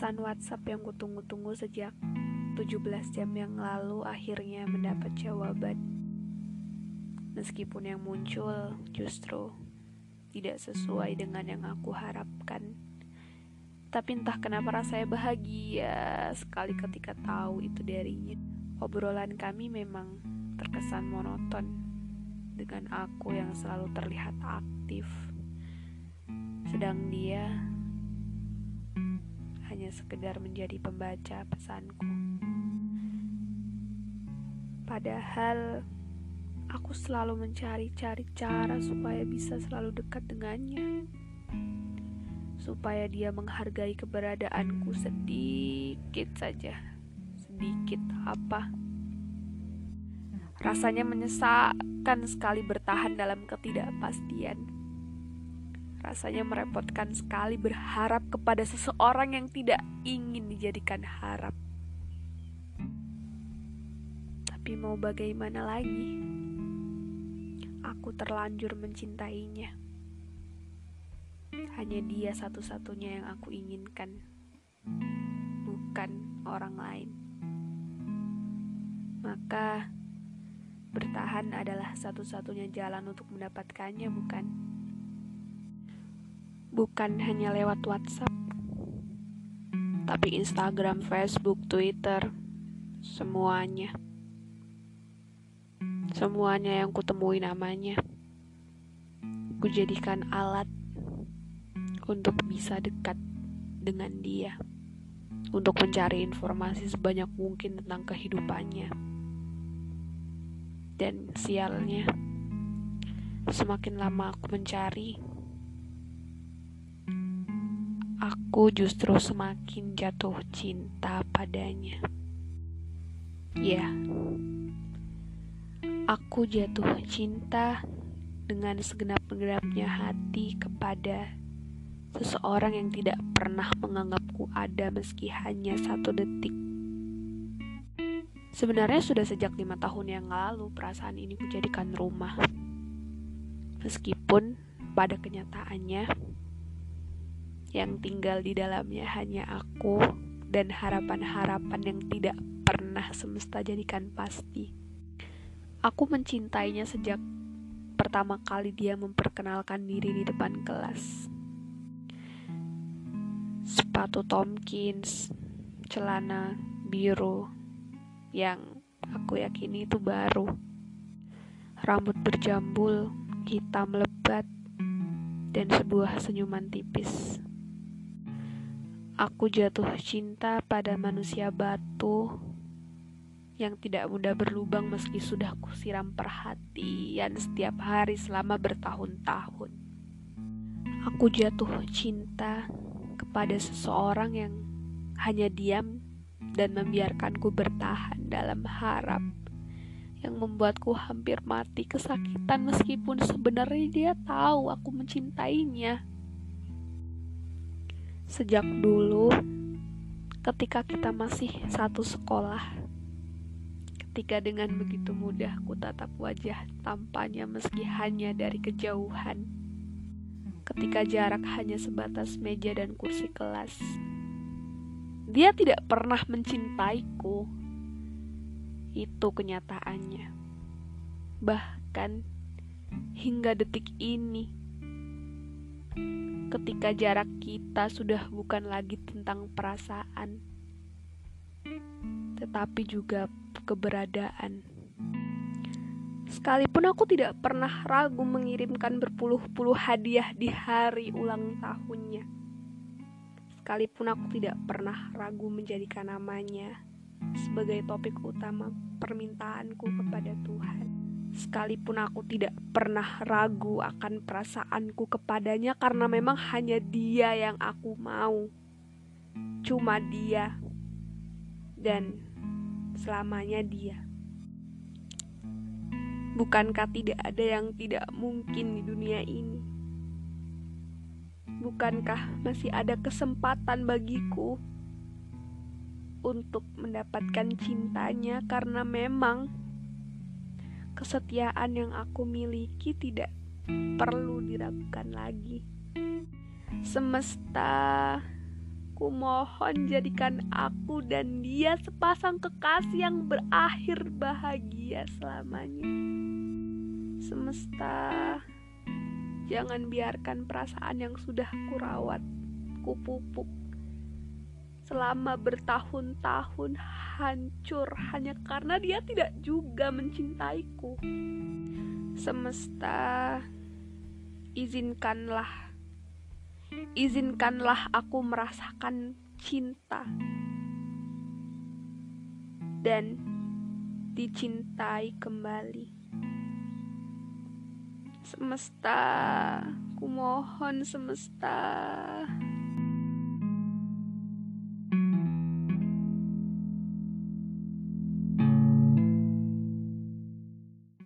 Pesan WhatsApp yang kutunggu-tunggu sejak 17 jam yang lalu akhirnya mendapat jawaban. Meskipun yang muncul justru tidak sesuai dengan yang aku harapkan. Tapi entah kenapa rasanya bahagia sekali ketika tahu itu darinya. Obrolan kami memang terkesan monoton dengan aku yang selalu terlihat aktif. Sedang dia hanya sekedar menjadi pembaca pesanku. Padahal aku selalu mencari-cari cara supaya bisa selalu dekat dengannya. Supaya dia menghargai keberadaanku sedikit saja. Sedikit apa? Rasanya menyesakkan sekali bertahan dalam ketidakpastian. Rasanya merepotkan sekali berharap kepada seseorang yang tidak ingin dijadikan harap. Tapi mau bagaimana lagi? Aku terlanjur mencintainya. Hanya dia satu-satunya yang aku inginkan, bukan orang lain. Maka bertahan adalah satu-satunya jalan untuk mendapatkannya, bukan? Bukan hanya lewat WhatsApp, tapi Instagram, Facebook, Twitter, semuanya. Semuanya yang kutemui namanya. Kujadikan alat untuk bisa dekat dengan dia. Untuk mencari informasi sebanyak mungkin tentang kehidupannya. Dan sialnya, semakin lama aku mencari, aku justru semakin jatuh cinta padanya. Ya, aku jatuh cinta dengan segenap-genapnya hati kepada seseorang yang tidak pernah menganggapku ada meski hanya satu detik. Sebenarnya sudah sejak lima tahun yang lalu perasaan ini kujadikan rumah. Meskipun pada kenyataannya yang tinggal di dalamnya hanya aku dan harapan-harapan yang tidak pernah semesta jadikan pasti. Aku mencintainya sejak pertama kali dia memperkenalkan diri di depan kelas. Sepatu Tomkins, celana biru yang aku yakini itu baru. Rambut berjambul, hitam lebat, dan sebuah senyuman tipis. Aku jatuh cinta pada manusia batu yang tidak mudah berlubang meski sudah kusiram perhatian setiap hari selama bertahun-tahun. Aku jatuh cinta kepada seseorang yang hanya diam dan membiarkanku bertahan dalam harap yang membuatku hampir mati kesakitan meskipun sebenarnya dia tahu aku mencintainya. Sejak dulu, ketika kita masih satu sekolah, ketika dengan begitu mudah ku tatap wajah tampanya meski hanya dari kejauhan, ketika jarak hanya sebatas meja dan kursi kelas, dia tidak pernah mencintaiku. Itu kenyataannya. Bahkan hingga detik ini ketika jarak kita sudah bukan lagi tentang perasaan, tetapi juga keberadaan. Sekalipun aku tidak pernah ragu mengirimkan berpuluh-puluh hadiah di hari ulang tahunnya. Sekalipun aku tidak pernah ragu menjadikan namanya sebagai topik utama permintaanku kepada Tuhan sekalipun aku tidak pernah ragu akan perasaanku kepadanya karena memang hanya dia yang aku mau. Cuma dia dan selamanya dia. Bukankah tidak ada yang tidak mungkin di dunia ini? Bukankah masih ada kesempatan bagiku untuk mendapatkan cintanya karena memang kesetiaan yang aku miliki tidak perlu diragukan lagi. Semesta Ku mohon jadikan aku dan dia sepasang kekasih yang berakhir bahagia selamanya. Semesta, jangan biarkan perasaan yang sudah kurawat, kupupuk selama bertahun-tahun hancur hanya karena dia tidak juga mencintaiku. Semesta, izinkanlah, izinkanlah aku merasakan cinta dan dicintai kembali. Semesta, ku mohon semesta.